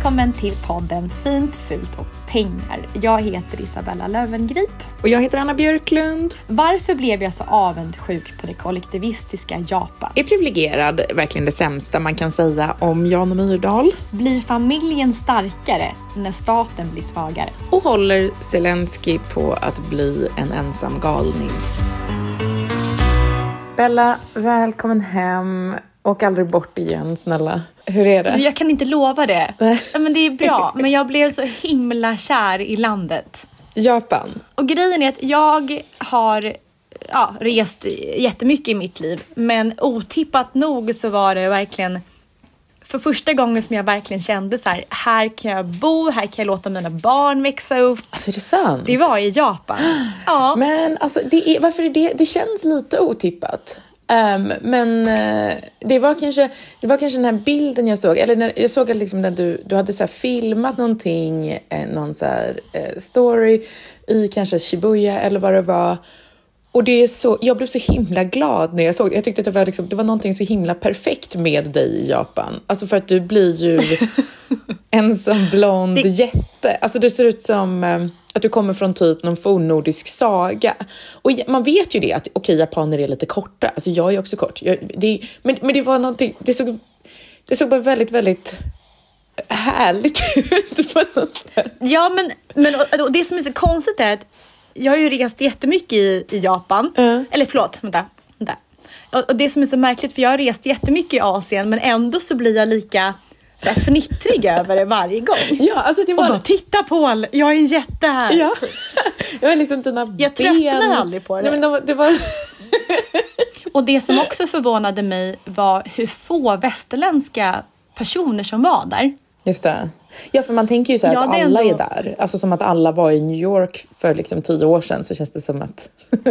Välkommen till podden Fint, fult och pengar. Jag heter Isabella Lövengrip. Och jag heter Anna Björklund. Varför blev jag så avundsjuk på det kollektivistiska Japan? Är privilegierad verkligen det sämsta man kan säga om Jan Myrdal? Blir familjen starkare när staten blir svagare? Och håller Zelensky på att bli en ensam galning? Bella, välkommen hem. Åk aldrig bort igen, snälla. Hur är det? Jag kan inte lova det. Men det är bra, men jag blev så himla kär i landet. Japan. Och grejen är att jag har ja, rest jättemycket i mitt liv, men otippat nog så var det verkligen för första gången som jag verkligen kände så här, här kan jag bo, här kan jag låta mina barn växa upp. Alltså är det sant? Det var i Japan. Ja. Men alltså, det är, varför är det? Det känns lite otippat. Um, men uh, det, var kanske, det var kanske den här bilden jag såg, eller när, jag såg att liksom när du, du hade så filmat någonting, eh, någon så här, eh, story i kanske Shibuya eller vad det var. Och det är så, jag blev så himla glad när jag såg det. Jag tyckte att det var, liksom, det var någonting så himla perfekt med dig i Japan. Alltså för att du blir ju en sån blond det... jätte. Alltså du ser ut som um, att du kommer från typ någon fornnordisk saga. Och man vet ju det att okej, okay, japaner är lite korta. Alltså jag är också kort. Jag, det, men, men det var någonting, det såg, det såg bara väldigt, väldigt härligt ut på något sätt. Ja, men, men och, och det som är så konstigt är att jag har ju rest jättemycket i, i Japan. Mm. Eller förlåt, vänta. vänta. Och, och det som är så märkligt, för jag har rest jättemycket i Asien, men ändå så blir jag lika så här fnittrig över det varje gång. Ja, alltså det var... Och bara, titta Paul, jag är en jätte här. Ja. Jag var liksom dina Jag tröttnar aldrig på det. Nej, men det var... och det som också förvånade mig var hur få västerländska personer som var där. Just det. Ja, för man tänker ju så här ja, att alla ändå... är där. Alltså som att alla var i New York för liksom tio år sedan så känns det som att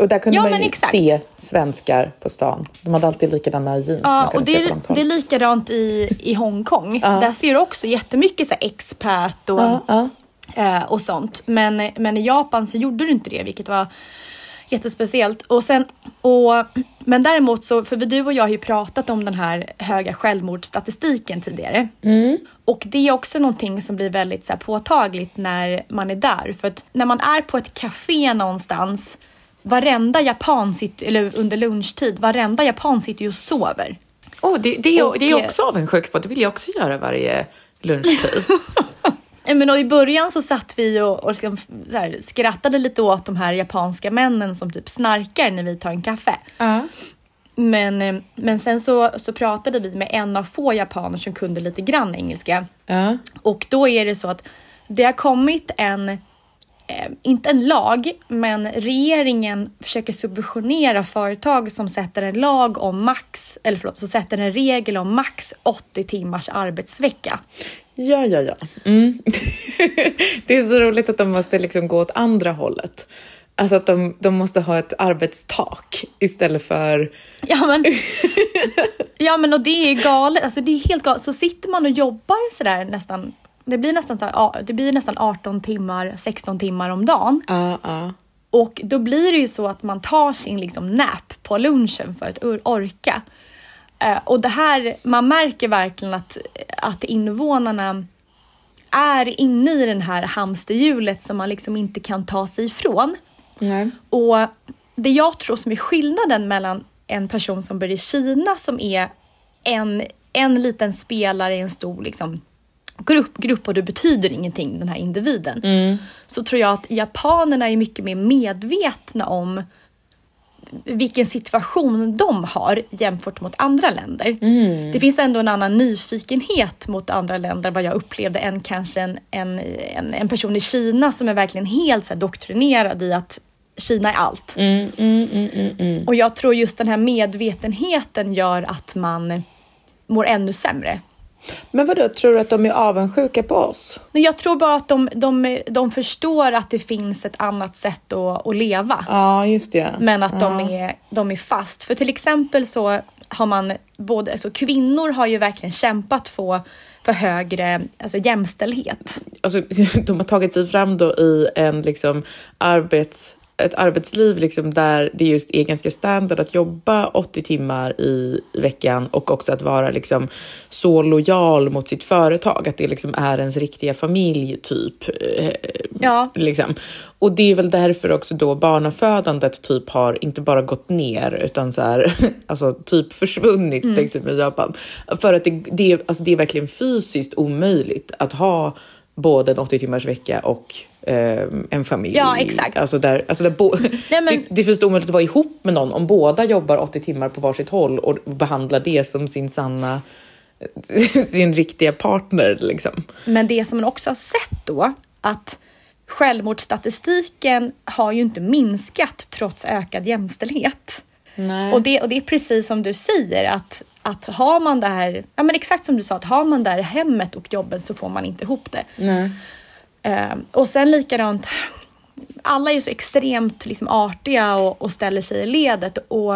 Och där kunde ja, man ju se svenskar på stan. De hade alltid likadana jeans. Ja, och det är, det är likadant i, i Hongkong. Ja. Där ser du också jättemycket så expat och, ja, ja. Eh, och sånt. Men, men i Japan så gjorde du inte det, vilket var jättespeciellt. Och sen, och, men däremot så, för du och jag har ju pratat om den här höga självmordsstatistiken tidigare. Mm. Och det är också någonting som blir väldigt så här, påtagligt när man är där. För att när man är på ett café någonstans varenda japan sitter, eller under lunchtid, varenda japan sitter ju och sover. Oh, det, det, och, det är jag också avundsjuk på. Det vill jag också göra varje lunchtid. Men I början så satt vi och, och liksom, här, skrattade lite åt de här japanska männen som typ snarkar när vi tar en kaffe. Uh. Men, eh, men sen så, så pratade vi med en av få japaner som kunde lite grann engelska. Uh. Och då är det så att det har kommit en Eh, inte en lag, men regeringen försöker subventionera företag som sätter en lag om max, eller förlåt, som sätter en regel om max 80 timmars arbetsvecka. Ja, ja, ja. Mm. det är så roligt att de måste liksom gå åt andra hållet. Alltså att de, de måste ha ett arbetstak istället för... Ja men, ja, men och det är galet. Alltså, det är helt galet. Så sitter man och jobbar sådär nästan, det blir nästan, det blir nästan 18 timmar, 16 timmar om dagen. Uh, uh. Och då blir det ju så att man tar sin liksom nap på lunchen för att orka. Uh, och det här, man märker verkligen att, att invånarna är inne i det här hamsterhjulet som man liksom inte kan ta sig ifrån. Nej. Och det jag tror som är skillnaden mellan en person som bor i Kina som är en, en liten spelare i en stor liksom, grupp, grupp och det betyder ingenting, den här individen. Mm. Så tror jag att japanerna är mycket mer medvetna om vilken situation de har jämfört mot andra länder. Mm. Det finns ändå en annan nyfikenhet mot andra länder vad jag upplevde än kanske en, en, en, en person i Kina som är verkligen helt så här, doktrinerad i att Kina är allt. Mm, mm, mm, mm, Och jag tror just den här medvetenheten gör att man mår ännu sämre. Men vadå, tror du att de är avundsjuka på oss? Jag tror bara att de, de, de förstår att det finns ett annat sätt att, att leva. Ja, just det. Men att de, ja. är, de är fast. För till exempel så har man både, alltså kvinnor har ju verkligen kämpat för, för högre alltså jämställdhet. Alltså, de har tagit sig fram då i en liksom arbets ett arbetsliv liksom där det just är ganska standard att jobba 80 timmar i, i veckan och också att vara liksom så lojal mot sitt företag, att det liksom är ens riktiga familj typ. Eh, Ja. Liksom. Och det är väl därför också då barnafödandet typ har inte bara gått ner utan så här, alltså typ försvunnit liksom, i Japan. För att det, det, är- alltså, det är verkligen fysiskt omöjligt att ha både en 80 timmars vecka och eh, en familj. Ja, exakt. Alltså där, alltså där bo- Nej, men- det, det är först omöjligt att vara ihop med någon om båda jobbar 80 timmar på varsitt håll och behandlar det som sin sanna, sin riktiga partner liksom. Men det som man också har sett då, att självmordsstatistiken har ju inte minskat trots ökad jämställdhet. Nej. Och det, och det är precis som du säger att, att har man det här, ja men exakt som du sa, att har man det här hemmet och jobben så får man inte ihop det. Nej. Eh, och sen likadant, alla är ju så extremt liksom, artiga och, och ställer sig i ledet. Och,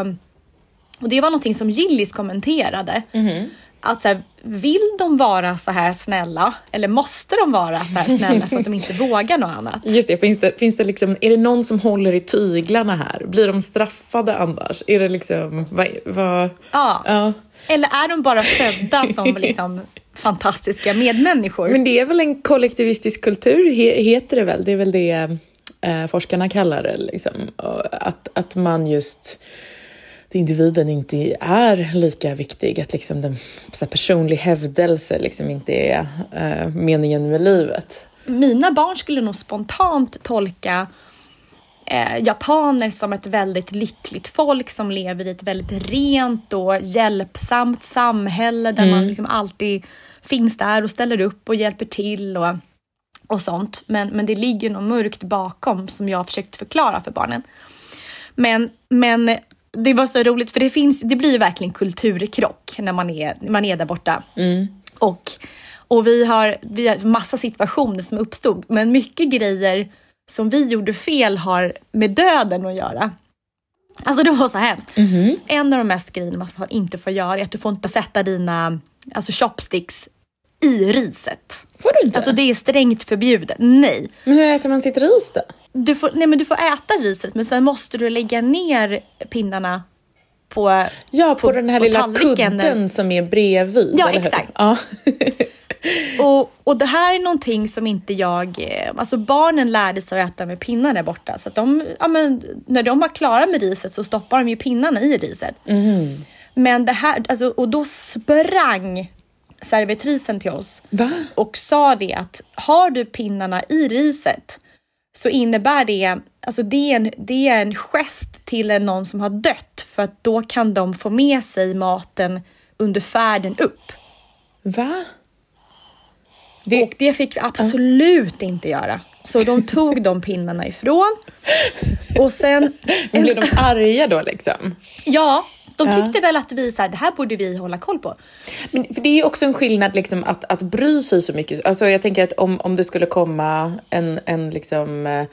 och det var någonting som Gillis kommenterade. Mhm. Att så här, vill de vara så här snälla eller måste de vara så här snälla för att de inte vågar något annat? Just det, finns det, finns det liksom, är det någon som håller i tyglarna här? Blir de straffade annars? Är det liksom, vad, vad, Ja. ja. Eller är de bara födda som liksom fantastiska medmänniskor? Men det är väl en kollektivistisk kultur, he, heter det väl? Det är väl det eh, forskarna kallar det. Liksom. Att, att man just, individen inte är lika viktig, att liksom den så personlig hävdelse liksom inte är eh, meningen med livet. Mina barn skulle nog spontant tolka eh, japaner som ett väldigt lyckligt folk som lever i ett väldigt rent och hjälpsamt samhälle där man liksom alltid finns där och ställer upp och hjälper till och, och sånt. Men, men det ligger något mörkt bakom som jag har försökt förklara för barnen. Men, men det var så roligt för det, finns, det blir ju verkligen kulturkrock när man är, man är där borta. Och, och vi har, vi har massa situationer som uppstod, men mycket grejer som vi gjorde fel har med döden att göra. Alltså det var så hemskt. En av de mest grejerna man får- inte får göra är att du får inte sätta dina alltså chopsticks i riset. Får du inte? Alltså det är strängt förbjudet. Nej. Men hur äter man sitt ris då? Du får, nej men du får äta riset men sen måste du lägga ner pinnarna på, Ja, på, den här lilla tallriken. kudden som är bredvid. Ja, exakt. Ja. Och, och det här är någonting som inte jag... eh, Alltså barnen lärde sig att äta med pinnar där borta. Så de, ja, men, när de var klara med riset så stoppar de ju pinnarna i riset. Men det här, alltså, och då sprang servitrisen till oss Va? och sa det att har du pinnarna i riset så innebär det, alltså det är en, det är en gest till en någon som har dött för att då kan de få med sig maten under färden upp. Va? Det- Och det fick vi absolut inte göra. Så de tog de pinnarna ifrån. Och sen, Blev de arga då liksom? ja, de tyckte väl att vi så här, det här borde vi hålla koll på. Men för det är ju också en skillnad liksom att, att bry sig så mycket. Alltså jag tänker att om, om det skulle komma en, en liksom eh,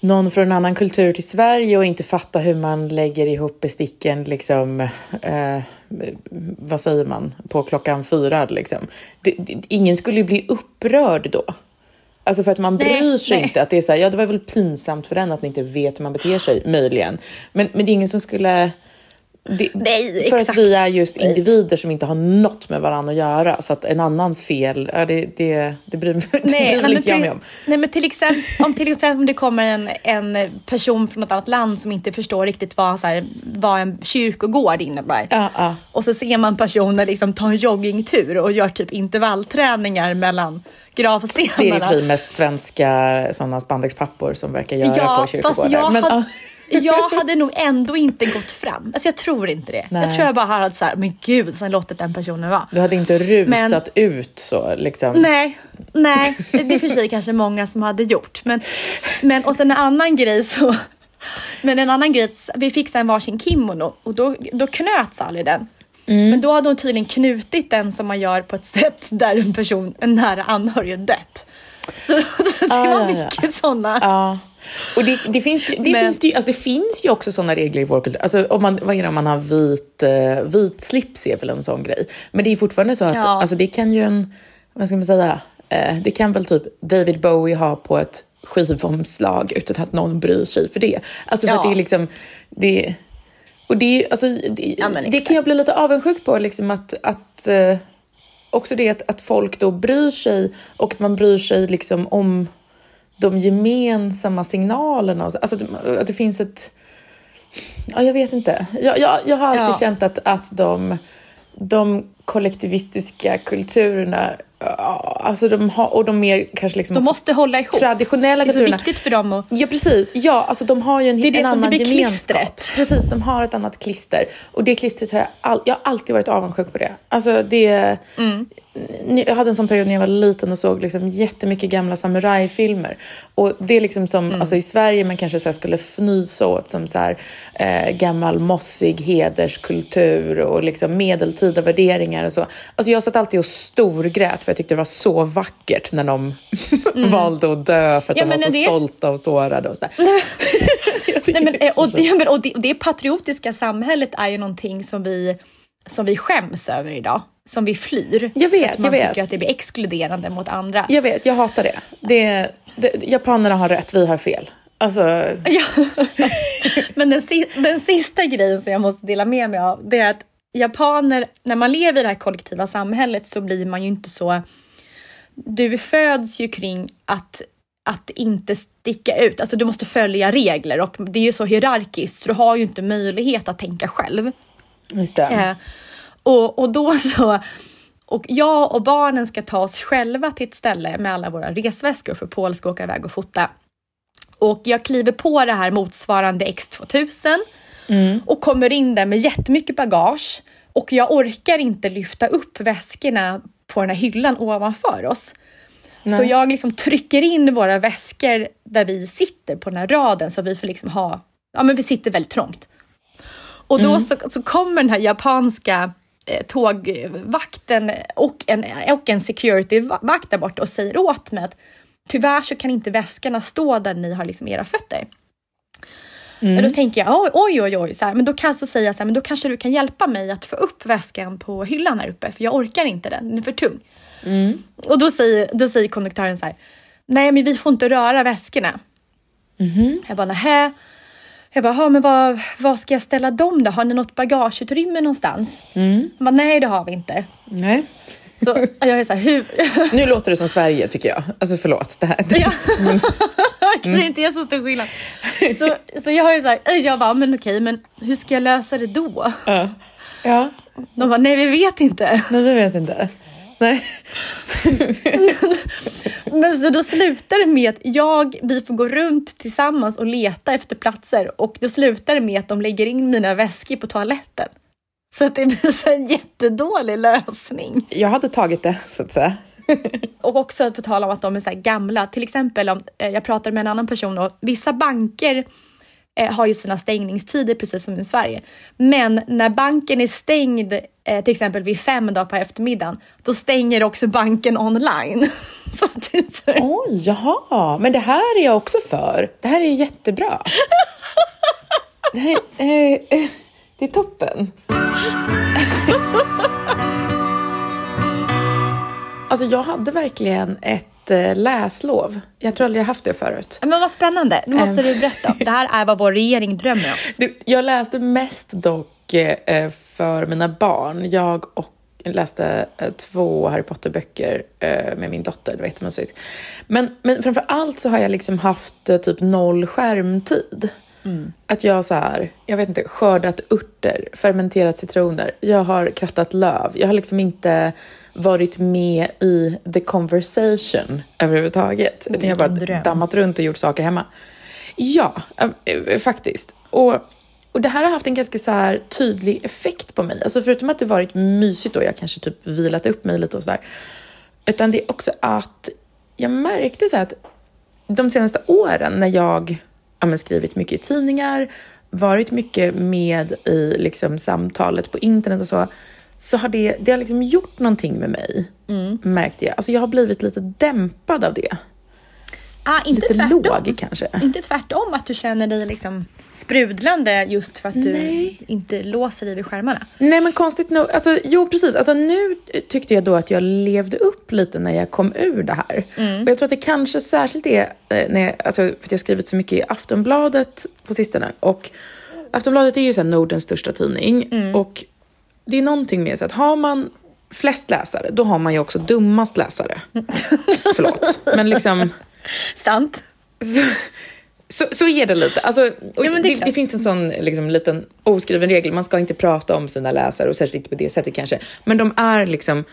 någon från en annan kultur till Sverige och inte fatta hur man lägger ihop besticken, liksom, eh, vad säger man, på klockan fyra. Liksom. Det, det, ingen skulle bli upprörd då. Alltså för att man nej, bryr sig nej. inte. Att det är så här, ja det var väl pinsamt för den att ni inte vet hur man beter sig, möjligen. Men, men det är ingen som skulle det, Nej, för exakt. att vi är just individer som inte har något med varandra att göra. Så att en annans fel, ja, det, det, det bryr, nej, det bryr väl inte jag mig om. Nej, men till exempel om, till exempel om det kommer en, en person från något annat land som inte förstår riktigt vad, så här, vad en kyrkogård innebär. Ja, ja. Och så ser man personer liksom ta en joggingtur och gör typ intervallträningar mellan gravstenarna. Det är det mest svenska sådana spandexpappor som verkar göra ja, på kyrkogårdar. Men, had, jag hade nog ändå inte gått fram. Alltså jag tror inte det. Nej. Jag tror jag bara hade så här, men gud, så låtit den personen vara. Du hade inte rusat men, ut så liksom? Nej, nej, det är för sig kanske många som hade gjort. Men, men och sen en annan grej så, men en annan grej, vi fick sen varsin kimono och då, då knöt Sally den. Mm. Men då hade hon tydligen knutit den som man gör på ett sätt där en person, en nära anhörig, dött. Så, så det ah, var mycket ja, sådana. Ja. Och det, det, finns, det, Men... finns ju, alltså det finns ju också sådana regler i vår kultur. Alltså om man, vad är det, om man har vit, uh, vit slips är väl en sån grej. Men det är fortfarande så att ja. alltså det kan ju en, vad ska man säga, uh, det kan väl typ David Bowie ha på ett skivomslag utan att någon bryr sig för det. Alltså för ja. det är liksom, det, och det, alltså, det, ja, det kan jag bli lite avundsjuk på, liksom att, att uh, också det att, att folk då bryr sig och att man bryr sig liksom om de gemensamma signalerna. Alltså att det finns ett... Ja, jag vet inte. Jag, jag, jag har alltid ja. känt att, att de, de kollektivistiska kulturerna Alltså de har, och de mer kanske liksom De måste hålla ihop. Traditionella Det är så viktigt för dem. Och... Ja precis, ja alltså de har ju en, det är det en som annan det blir gemenskap. Klistret. Precis, de har ett annat klister. Och det klistret har jag, all, jag har alltid varit avundsjuk på det. Alltså det... Mm. Jag hade en sån period när jag var liten och såg liksom jättemycket gamla samurajfilmer. Och det är liksom som, mm. alltså i Sverige man kanske så skulle fnysa åt som så här, eh, gammal mossig hederskultur och liksom medeltida värderingar och så. Alltså jag satt alltid och storgrät för jag tyckte det var så vackert när de mm. valde att dö för att ja, de var så stolta och sårade och sådär. Nej, men, och, och, och, det, och det patriotiska samhället är ju någonting som vi, som vi skäms över idag som vi flyr. Jag vet, för att man jag tycker att det blir exkluderande mot andra. Jag vet, jag hatar det. det, det japanerna har rätt, vi har fel. Alltså... Ja. Men den, den sista grejen som jag måste dela med mig av, det är att japaner, när man lever i det här kollektiva samhället så blir man ju inte så... Du föds ju kring att, att inte sticka ut. Alltså du måste följa regler och det är ju så hierarkiskt så du har ju inte möjlighet att tänka själv. Just det. Eh, och, och då så... Och jag och barnen ska ta oss själva till ett ställe med alla våra resväskor för Paul ska åka iväg och fota. Och jag kliver på det här motsvarande X2000 mm. och kommer in där med jättemycket bagage och jag orkar inte lyfta upp väskorna på den här hyllan ovanför oss. Nej. Så jag liksom trycker in våra väskor där vi sitter på den här raden så vi får liksom ha, ja men vi sitter väldigt trångt. Och då mm. så, så kommer den här japanska eh, tågvakten och en, och en securityvakt där borta och säger åt mig att tyvärr så kan inte väskorna stå där ni har liksom era fötter. Mm. Men då tänker jag, oj, oj, oj, så här, men då kan jag så säga så här, men då kanske du kan hjälpa mig att få upp väskan på hyllan här uppe, för jag orkar inte den, den är för tung. Mm. Och då säger, då säger konduktören så här, nej men vi får inte röra väskorna. Mm. Jag bara, nähä. Jag bara, men vad, vad ska jag ställa dem då? Har ni något bagageutrymme någonstans? Mm. bara, nej det har vi inte. Nej. Så jag är så här, hur... Nu låter det som Sverige tycker jag. Alltså förlåt. Det här. Ja. Mm. kanske inte är så stor skillnad. Så, så jag ju så här, jag bara, men okej, men hur ska jag lösa det då? Ja. ja. De bara, nej vi vet inte. Nej vi vet inte. Nej. men så då slutar det med att jag, vi får gå runt tillsammans och leta efter platser och då slutar det med att de lägger in mina väskor på toaletten. Så att det blir så en jättedålig lösning. Jag hade tagit det, så att säga. och också på tal om att de är så gamla, till exempel om eh, jag pratade med en annan person och vissa banker eh, har ju sina stängningstider precis som i Sverige. Men när banken är stängd eh, till exempel vid fem dagar på eftermiddagen, då stänger också banken online. så så Oj, jaha, men det här är jag också för. Det här är jättebra. det, här, eh, eh, det är toppen. alltså jag hade verkligen ett eh, läslov. Jag tror aldrig jag haft det förut. Men vad spännande. Nu måste du berätta. Det här är vad vår regering drömmer om. Jag läste mest dock eh, för mina barn. Jag och läste eh, två Harry Potter-böcker med min dotter. Det var jättemysigt. Men, men framför allt så har jag liksom haft typ noll skärmtid. Mm. Att jag så här, jag vet inte, skördat örter, fermenterat citroner, jag har krattat löv. Jag har liksom inte varit med i the conversation överhuvudtaget. Utan jag har bara dröm. dammat runt och gjort saker hemma. Ja, äh, faktiskt. Och, och det här har haft en ganska så här tydlig effekt på mig. Alltså förutom att det varit mysigt och jag kanske typ vilat upp mig lite och sådär. Utan det är också att jag märkte så att de senaste åren när jag ja, skrivit mycket i tidningar, varit mycket med i liksom, samtalet på internet och så, så har det, det har liksom gjort någonting med mig, mm. märkte jag. Alltså jag har blivit lite dämpad av det. Ah, inte Lite tvärtom. låg kanske. Inte tvärtom att du känner dig liksom sprudlande just för att Nej. du inte låser dig vid skärmarna. Nej men konstigt nog, alltså, jo precis, alltså, nu tyckte jag då att jag levde upp lite när jag kom ur det här. Mm. Och jag tror att det kanske särskilt är, eh, när jag, alltså, för att jag har skrivit så mycket i Aftonbladet på sistone. Och Aftonbladet är ju så Nordens största tidning. Mm. Och det är någonting med så att har man flest läsare, då har man ju också dummast läsare. Förlåt, men liksom Sant. Så, så, så är det lite. Alltså, ja, det, det, det, finns en sån liksom, liten oskriven regel, man ska inte prata om sina läsare och särskilt inte på det sättet kanske. Men de är liksom,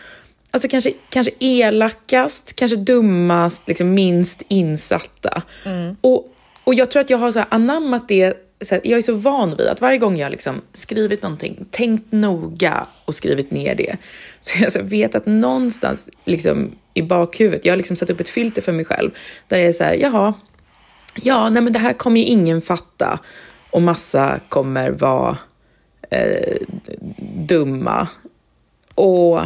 alltså kanske, kanske elakast, kanske dummast, liksom minst insatta. Mm. Och, och jag tror att jag har så anammat det här, jag är så van vid att varje gång jag liksom skrivit någonting, tänkt noga och skrivit ner det, så jag så vet att någonstans liksom i bakhuvudet, jag har liksom satt upp ett filter för mig själv, där det är så här, jaha, ja, nej men det här kommer ju ingen fatta och massa kommer vara eh, dumma. Och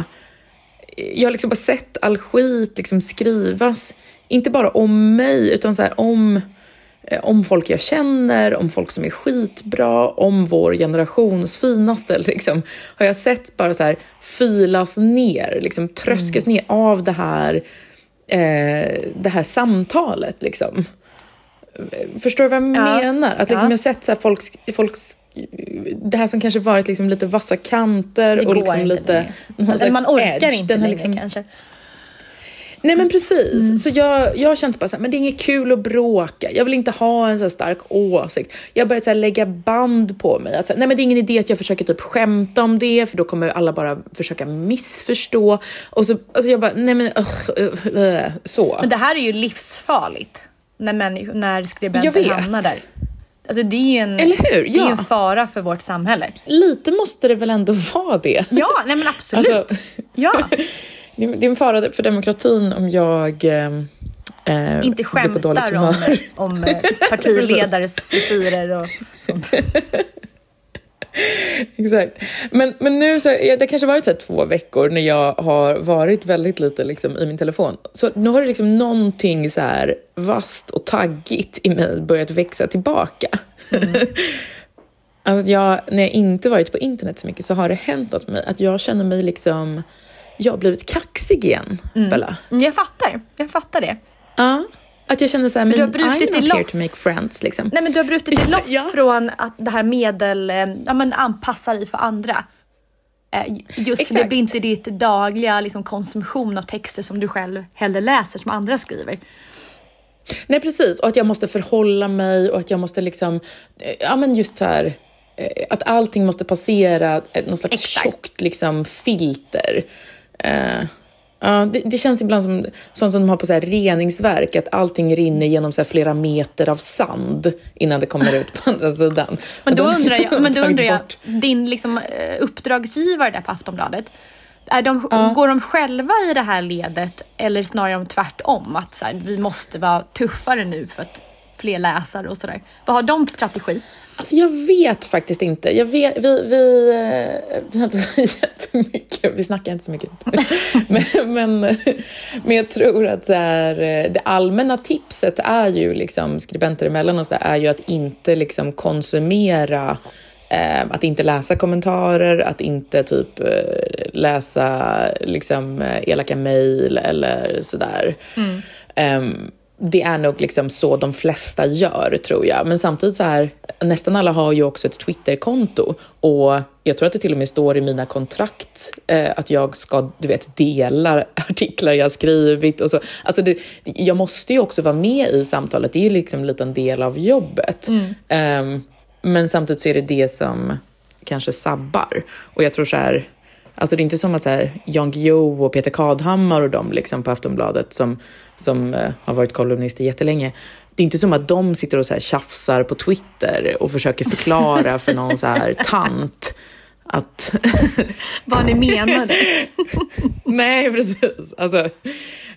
jag har liksom bara sett all skit liksom skrivas, inte bara om mig, utan så här om om folk jag känner, om folk som är skitbra, om vår generations finaste. Liksom, har jag sett bara så här filas ner, liksom tröskas mm. ner av det här, eh, det här samtalet. Liksom. Förstår du vad jag ja. menar? Att liksom, ja. jag har sett så här, folks, folks det här som kanske varit liksom lite vassa kanter och liksom lite... Eller man orkar edge, inte längre liksom, kanske. Nej men precis. Mm. Så jag, jag känt bara så här, men det är inget kul att bråka. Jag vill inte ha en så stark åsikt. Jag börjat så här, lägga band på mig. Att, här, nej men det är ingen idé att jag försöker typ skämta om det, för då kommer alla bara försöka missförstå. Och så alltså jag bara, nej men uh, uh, uh, så. Men det här är ju livsfarligt. När, människor, när skribenter hamnar där. Alltså det är ju en, Eller hur? Ja. Det är en fara för vårt samhälle. Lite måste det väl ändå vara det? Ja, nej men absolut. Alltså, ja. det, är en fara för demokratin om jag eh, inte skämtar om, om eh, partiledares frisyrer och sånt. Exakt. Men, men nu så, det kanske varit så två veckor när jag har varit väldigt lite liksom, i min telefon. Så nu har det liksom någonting så här vast och taggigt i mig börjat växa tillbaka. Mm. alltså jag, när jag inte varit på internet så mycket så har det hänt något med mig att jag känner mig liksom jag har blivit kaxig igen, mm. Bella. Mm, jag fattar, jag fattar det. Ja. Att jag känner såhär, men I'm not loss. here to make friends. Liksom. Nej men du har brutit dig loss ja. från att det här medel, eh, ja men anpassa dig för andra. Eh, just Exakt. det blir inte ditt dagliga liksom, konsumtion av texter som du själv hellre läser som andra skriver. Nej precis, och att jag måste förhålla mig och att jag måste liksom, eh, ja men just så här, att allting måste passera någon slags Exakt. tjockt liksom, filter. Ja, det, det, känns ibland som sånt som de har på så här reningsverk, att allting rinner genom så flera meter av sand innan det kommer ut på andra sidan. Men då undrar jag, men då undrar jag din liksom, eh, uppdragsgivare där på Aftonbladet, är de, ja. Går de själva i det här ledet eller snarare om tvärtom? Att så här, vi måste vara tuffare nu för att fler läsare och sådär. Vad har de för strategi? Alltså jag vet faktiskt inte. Jag vet, vi, vi, eh, vi har inte så jättemycket, vi snackar inte så mycket. men, men, men jag tror att så här, det allmänna tipset är ju liksom skribenter emellan och så där, är ju att inte liksom konsumera eh, att inte läsa kommentarer, att inte typ eh, läsa liksom elaka mejl eller sådär. Mm. Um, det är nog liksom så de flesta gör, tror jag. Men samtidigt så här, nästan alla har ju också ett Twitterkonto och jag tror att det till och med står i mina kontrakt eh, att jag ska, du vet, dela artiklar jag skrivit och så. Alltså det, jag måste ju också vara med i samtalet. Det är ju liksom en liten del av jobbet. Mm. Um, men samtidigt så är det det som kanske sabbar. Och jag tror så här, Alltså det är inte som att så här, Jan Guillou och Peter Kadhammar och de liksom på Aftonbladet som, som uh, har varit kolumnister jättelänge. Det är inte som att de sitter och så här tjafsar på Twitter och försöker förklara för någon så här tant att... Vad ni menade. Nej, precis. Alltså,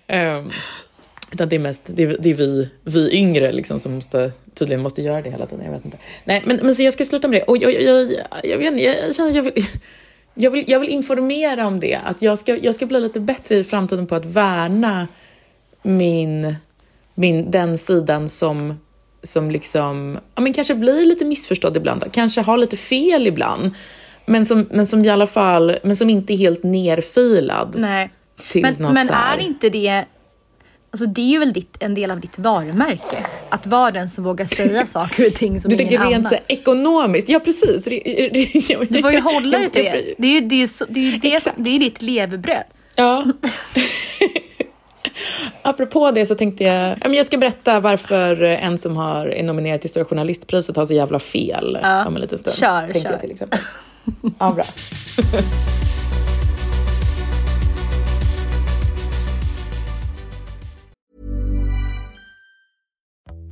um, utan det är mest det är, det är vi, vi yngre liksom som måste, tydligen måste göra det hela tiden. Jag vet inte. Nej, men, men så jag ska sluta med det. Och jag, jag, jag, jag, jag, jag känner att jag vill jag vill, jag vill informera om det, att jag ska, jag ska bli lite bättre i framtiden på att värna min, min, den sidan som, som liksom, ja men kanske blir lite missförstådd ibland, kanske har lite fel ibland, men som, men som i alla fall, men som inte är helt nerfilad. Nej. men men är inte det Alltså det är ju väl ditt, en del av ditt varumärke. Att vara den som vågar säga saker och ting som du ingen annan. Du tänker rent ekonomiskt, ja precis. Du får ju hålla dig till det. Det är ju det, är, det, är det, det är ditt levebröd. Ja. Apropå det så tänkte jag, jag ska berätta varför en som har, är nominerad till Stora Journalistpriset har så jävla fel ja. om en liten stund. Kör, kör. Jag till exempel. Ja, bra.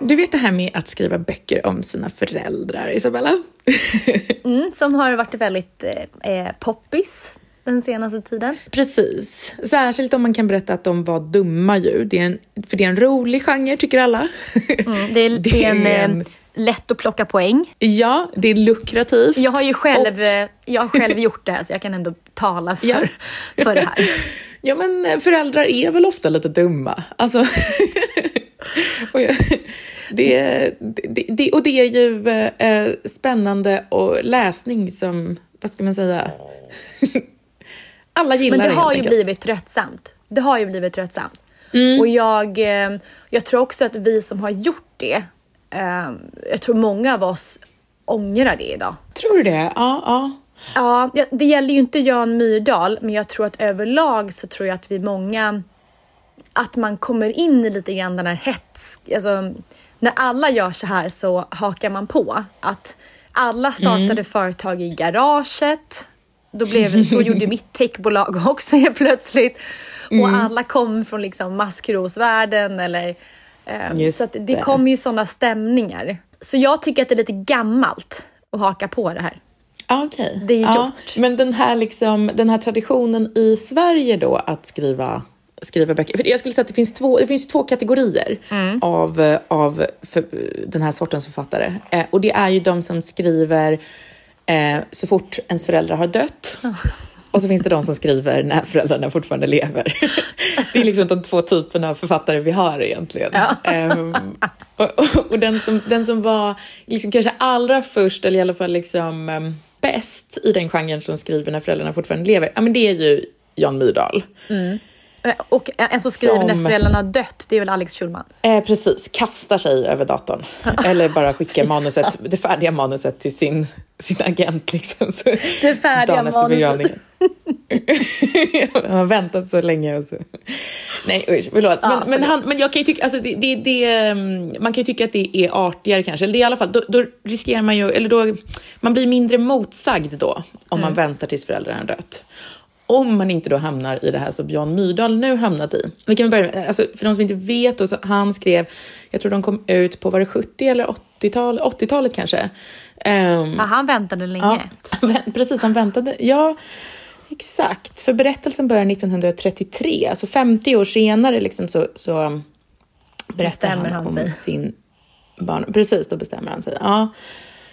Du vet det här med att skriva böcker om sina föräldrar, Isabella? mm, som har varit väldigt eh, poppis den senaste tiden. Precis. Särskilt om man kan berätta att de var dumma ju. Det är en, för det är en rolig genre, tycker alla. Mm, det, är, det är en, en eh, lätt att plocka poäng. Ja, det är lukrativt. Jag har ju själv, och... Eh, jag har själv gjort det här så jag kan ändå tala för, ja. för det här. Ja, men eh, föräldrar är väl ofta lite dumma. Alltså... och, jag, det, det, det, och det är ju eh, spännande och läsning som, vad ska man säga? Alla gillar Men det har ju enkelt. blivit tröttsamt. Det har ju blivit tröttsamt. Mm. Och jag, eh, jag tror också att vi som har gjort det, eh, jag tror många av oss ångrar det idag. Tror du det? Ja, ja. Ja, det gäller ju inte Jan Myrdal, men jag tror att överlag så tror jag att vi många, att man kommer in i lite grann den här hets, alltså när alla gör så här så hakar man på att alla startade mm. företag i garaget. Då blev, så gjorde mitt techbolag också helt plötsligt. Mm. Och alla kom från liksom maskrosvärlden eller um, så det, det kom ju sådana stämningar. Så jag tycker att det är lite gammalt att haka på det här. Okej. Okay. Det är ja. Men den här, liksom, den här traditionen i Sverige då att skriva skriva böcker. För jag skulle säga att det finns två, det finns två kategorier mm. av, av för, den här sortens författare. Eh, och det är ju de som skriver eh, så fort ens föräldrar har dött. Och så finns det de som skriver när föräldrarna fortfarande lever. Det är liksom de två typerna av författare vi har egentligen. Ja. Um, och, och, och, den, som, den som var liksom kanske allra först, eller i alla fall liksom um, bäst i den genren som skriver när föräldrarna fortfarande lever, ja men det är ju Jan Myrdal. Mm. Eh, och en som skriver som, när föräldrarna har dött, det är väl Alex Schulman? Eh, precis, kastar sig över datorn. Eller bara skickar manuset, det färdiga manuset till sin, sin agent. Liksom, så, det färdiga manuset. han har väntat så länge. Och så. Nej usch, förlåt. Men, ja, men, han, men jag kan ju tycka, alltså, det, det, det, mm, man kan ju tycka att det är artigare kanske. Eller det är i alla fall, då, då, riskerar man ju, eller då, man blir mindre motsagd då om mm. man väntar tills föräldrarna har dött. Om man inte då hamnar i det här som Jan Myrdal nu hamnat i. Vi kan börja med, alltså för de som inte vet, då, så han skrev, jag tror de kom ut på, var det 70 eller 80-talet, 80-talet kanske. Um, ja, han väntade länge. Ja, precis, han väntade. Ja, exakt. För berättelsen börjar 1933, alltså 50 år senare liksom så, så berättar han, han om sig. sin barn. Precis, då bestämmer han sig. Ja.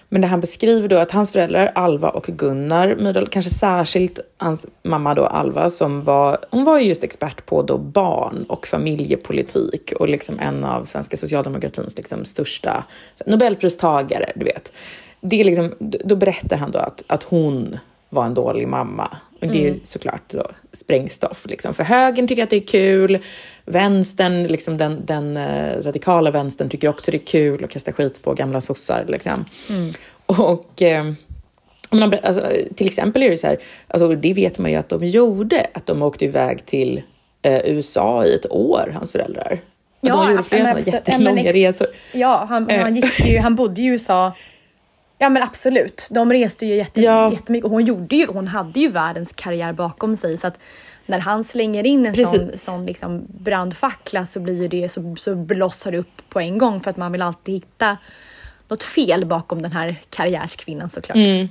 Men det han beskriver då att hans föräldrar Alva och Gunnar Myrdal, kanske särskilt hans mamma då Alva som var, hon var ju just expert på då barn och familjepolitik och liksom en av svenska socialdemokratins liksom största nobelpristagare, du vet. Det är liksom, då berättar han då att, att hon var en dålig mamma. Och det är mm. såklart så, sprängstoff. Liksom. För högern tycker att det är kul, vänstern, liksom den, den uh, radikala vänstern tycker också det är kul att kasta skit på gamla sossar. Liksom. Mm. Och uh, alltså, till exempel är det så här, alltså, det vet man ju att de gjorde, att de åkte iväg till uh, USA i ett år, hans föräldrar. Och ja, de gjorde flera sådana jättelånga resor. Ja, han, han, gick ju, han bodde i USA Ja men absolut. De reste ju jätte, ja. jättemycket och hon, gjorde ju, hon hade ju världens karriär bakom sig. Så att när han slänger in en Precis. sån, sån liksom brandfackla så blir det så, så blossar det upp på en gång för att man vill alltid hitta något fel bakom den här karriärskvinnan såklart. Mm.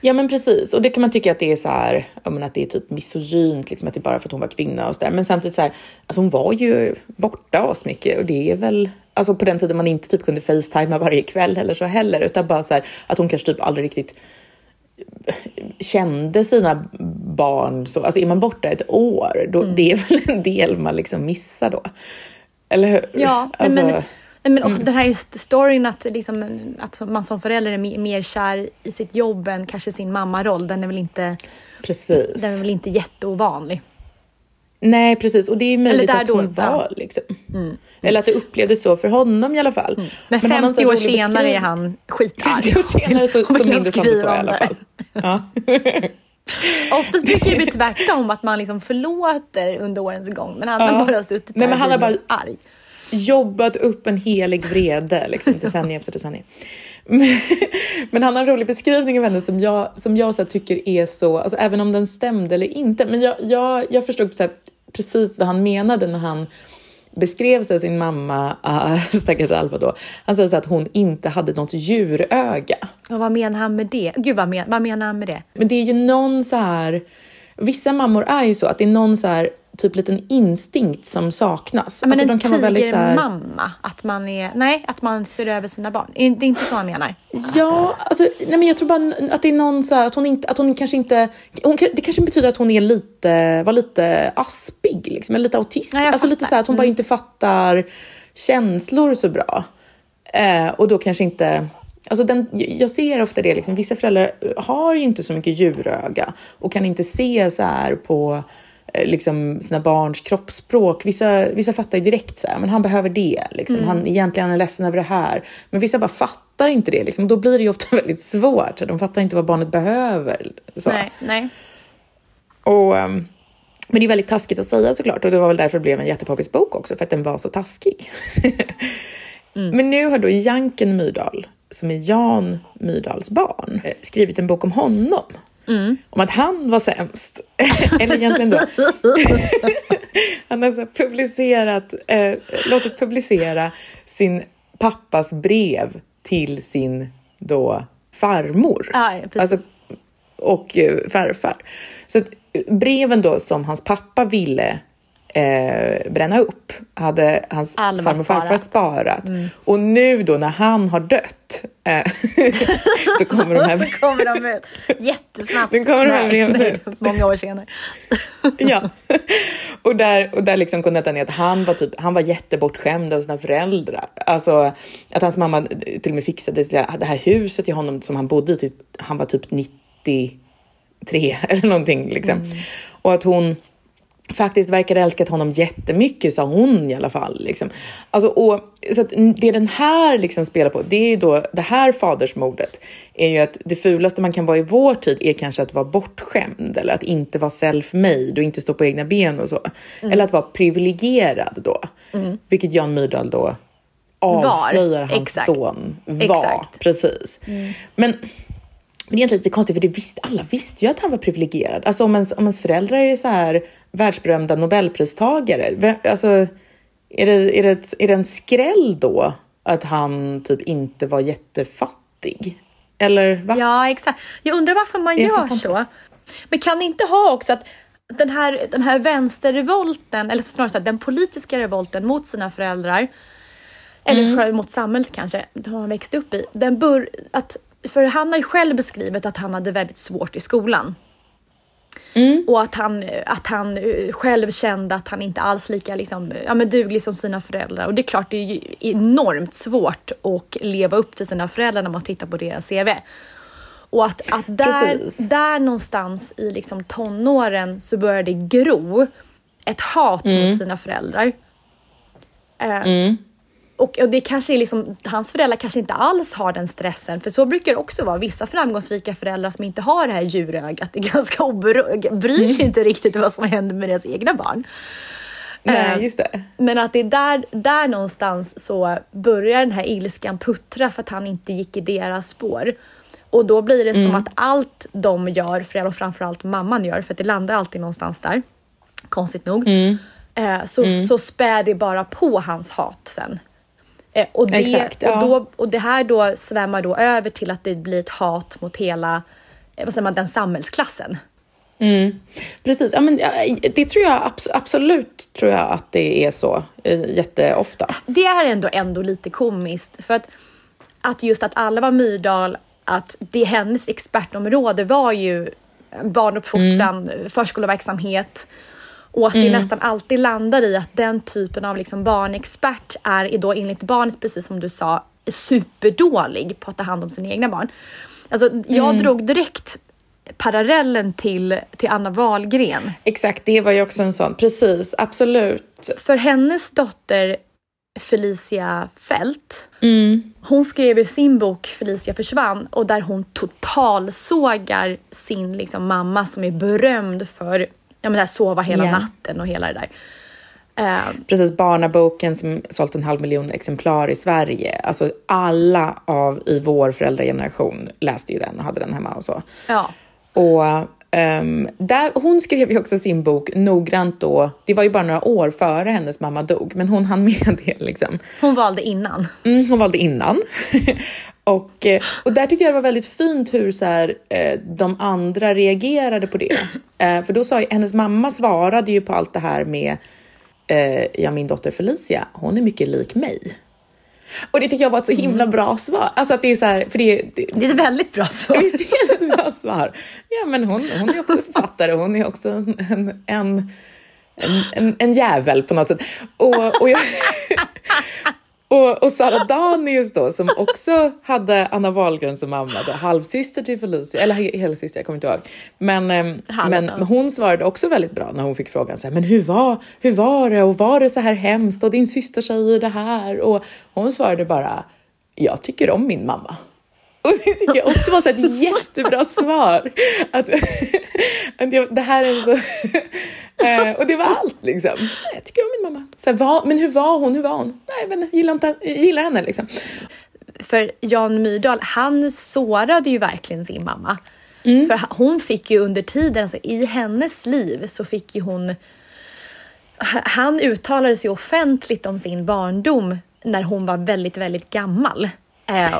Ja men precis, och det kan man tycka att det är så här, menar, att det är typ misogynt, liksom att det är bara för att hon var kvinna och så där. Men samtidigt så här, alltså hon var ju borta oss mycket och det är väl, alltså på den tiden man inte typ kunde facetima varje kväll eller så heller, utan bara så här, att hon kanske typ aldrig riktigt kände sina barn så, alltså är man borta ett år, då, mm. det är väl en del man liksom missar då. Eller hur? Ja, alltså, men men, och mm. Den här storyn att, liksom, att man som förälder är mer kär i sitt jobb än kanske sin mammaroll, den är väl inte, precis. Den är väl inte jätteovanlig. Nej, precis. Och det är möjligt att hon då, var ja. liksom. Mm. Eller att det upplevdes så för honom i alla fall. Mm. Men, Men 50 år senare är han skitarg. 50 år senare så, så minns han det så i alla fall. Ja. Oftast brukar det bli tvärtom, att man liksom förlåter under årens gång. Men han ja. har bara suttit där Nej, men han har bara arg jobbat upp en helig vrede, liksom, decennium efter decennium. Men, men han har en rolig beskrivning av henne som jag, som jag så tycker är så, alltså, även om den stämde eller inte, men jag, jag, jag förstod så precis vad han menade när han beskrev sig sin mamma, uh, stackars Alva då, han säger att hon inte hade något djuröga. Och vad menar han med det? Gud, vad, men, vad menar han med det? Men det är ju någon så här, vissa mammor är ju så att det är någon så här typ liten instinkt som saknas. Ja, men alltså, en tigermamma, att man är, nej, att man ser över sina barn. Det är inte så han menar? Ja, alltså, nej, men jag tror bara att det är någon så här, att hon inte, att hon kanske inte, hon, det kanske betyder att hon är lite, var lite aspig, liksom, eller lite autist. Nej, alltså lite så här, att hon mm. bara inte fattar känslor så bra. Eh, och då kanske inte, Alltså den, jag ser ofta det, liksom, vissa föräldrar har ju inte så mycket djuröga och kan inte se så här på liksom sina barns kroppsspråk. Vissa, vissa fattar ju direkt så här, men han behöver det. Liksom. Mm. Han, egentligen är ledsen över det här. Men vissa bara fattar inte det. Liksom. Och då blir det ju ofta väldigt svårt. De fattar inte vad barnet behöver. Så. Nej, nej. Och, um, men det är väldigt taskigt att säga såklart. Och det var väl därför det blev en jättepoppis bok också, för att den var så taskig. mm. Men nu har då Janken Myrdal som är Jan Myrdals barn, eh, skrivit en bok om honom. Mm. Om att han var sämst. Eller egentligen då. han har så publicerat, eh, låtit publicera sin pappas brev till sin då farmor. Ja, ja, alltså, och eh, farfar. Så breven då som hans pappa ville eh, bränna upp hade hans Alma farmor och farfar sparat. Mm. Och nu då när han har dött eh, så kommer de här så kommer de ut jättesnabbt. Nu kommer de här Nej, nej. Många år senare. ja. Och där, och där liksom kontentan är att han var, typ, han var jättebortskämd av sina föräldrar. Alltså att hans mamma till och med fixade det här huset till honom som han bodde i. Typ, han var typ 93 eller någonting liksom. Och att hon faktiskt verkade älskat honom jättemycket, sa hon i alla fall. Liksom. Alltså, och, så det den här liksom spelar på, det är ju då det här fadersmordet är ju att det fulaste man kan vara i vår tid är kanske att vara bortskämd eller att inte vara self-made och inte stå på egna ben och så. Mm. Eller att vara privilegierad då, Mm. vilket Jan Myrdal då Var. avslöjar hans Exakt. son var. Exakt. Precis. Mm. Men men det är egentligen lite konstigt för det visste, alla visste ju att han var privilegierad. Alltså om ens, om ens föräldrar är så här världsberömda nobelpristagare. Alltså är det, är, det, ett- är det en skräll då att han typ inte var jättefattig? Eller va? Ja, exakt. Jag undrar varför man Jag gör så. Men kan det inte ha också att den här, den här vänsterrevolten, eller snarare så här, den politiska revolten mot sina föräldrar, eller Mm. för- mot samhället kanske, det har växt upp i. Den bör, att, för han har ju själv beskrivit att han hade väldigt svårt i skolan. Och att han, att han eh, själv kände att han inte alls lika liksom, ja, men duglig som sina föräldrar. Och det är klart, det är ju enormt svårt att leva upp till sina föräldrar när man tittar på deras CV. Och att, att där, Precis. där någonstans i liksom tonåren så börjar det gro ett hat Mm. mot sina föräldrar. Eh, och, och det kanske är liksom, hans föräldrar kanske inte alls har den stressen, för så brukar det också vara. Vissa framgångsrika föräldrar som inte har det här djurögat är ganska obero- bryr sig inte riktigt vad som händer med deras egna barn. Nej, Eh, just det. Men att det är där, där någonstans så börjar den här ilskan puttra för att han inte gick i deras spår. Och då blir det som Mm. att allt de gör, föräldrar och framförallt mamman gör, för att det landar alltid någonstans där, konstigt nog, Mm. eh, så, så spär det bara på hans hat sen. Eh, och, det, Exakt, ja. och, då, och det här då svämmar då över till att det blir ett hat mot hela eh, vad säger man, den samhällsklassen. Mm. Precis, ja, men, det tror jag abs- absolut tror jag att det är så eh, jätteofta. det är ändå, ändå lite komiskt. För att, att just att alla var Myrdal, att det hennes expertområde var ju barnuppfostran, förskoleverksamhet. Och att det nästan alltid landar i att den typen av liksom barnexpert är då enligt barnet, precis som du sa, superdålig på att ta hand om sina egna barn. Alltså, jag drog direkt parallellen till, till Anna Wahlgren. Exakt, det var ju också en sån. Precis, absolut. För hennes dotter Felicia Fält, Mm. hon skrev ju sin bok Felicia försvann och där hon totalsågar sin liksom, mamma som är berömd för ja, men det här sova hela Ja. natten och hela det där. Eh, Precis, barnaboken som sålt en halv miljon exemplar i Sverige. Alltså alla av i vår föräldrageneration läste ju den och hade den hemma och så. ja. Och ehm, där, hon skrev ju också sin bok noggrant då. Det var ju bara några år före hennes mamma dog, men hon hann med det liksom. Hon valde innan. Mm, hon valde innan. och, eh, och där tyckte jag det var väldigt fint hur så här, eh, de andra reagerade på det. Eh, för då sa hennes mamma svarade ju på allt det här med ja, min dotter Felicia, hon är mycket lik mig. Och det tycker jag var ett så himla bra svar. Alltså att det är så här, för det, det, Det är ett väldigt bra svar. Visst är det ett bra svar? Ja, men hon, hon är också författare. Hon är också en, en, en, en, en jävel på något sätt. Och, och, jag, och, och Sara Danius då, som också hade Anna Wahlgren som mamma, då, halvsyster till Felicia, eller he- helsyster, jag kommer inte ihåg. Men, ehm, men hon svarade också väldigt bra när hon fick frågan så här, men hur var, hur var det och var det så här hemskt och din syster säger det här och hon svarade bara, jag tycker om min mamma. Och det tycker jag också var så ett jättebra svar. Att, att jag, det här är så... Eh, och det var allt liksom. Nej, Jag tycker om min mamma. Så här, vad, men hur var hon? Hur var hon? Nej, men gillar, inte, gillar henne liksom. för Jan Myrdal, han sårade ju verkligen sin mamma. Mm. För hon fick ju under tiden, alltså i hennes liv så fick ju hon han uttalade sig offentligt om sin barndom när hon var väldigt, väldigt gammal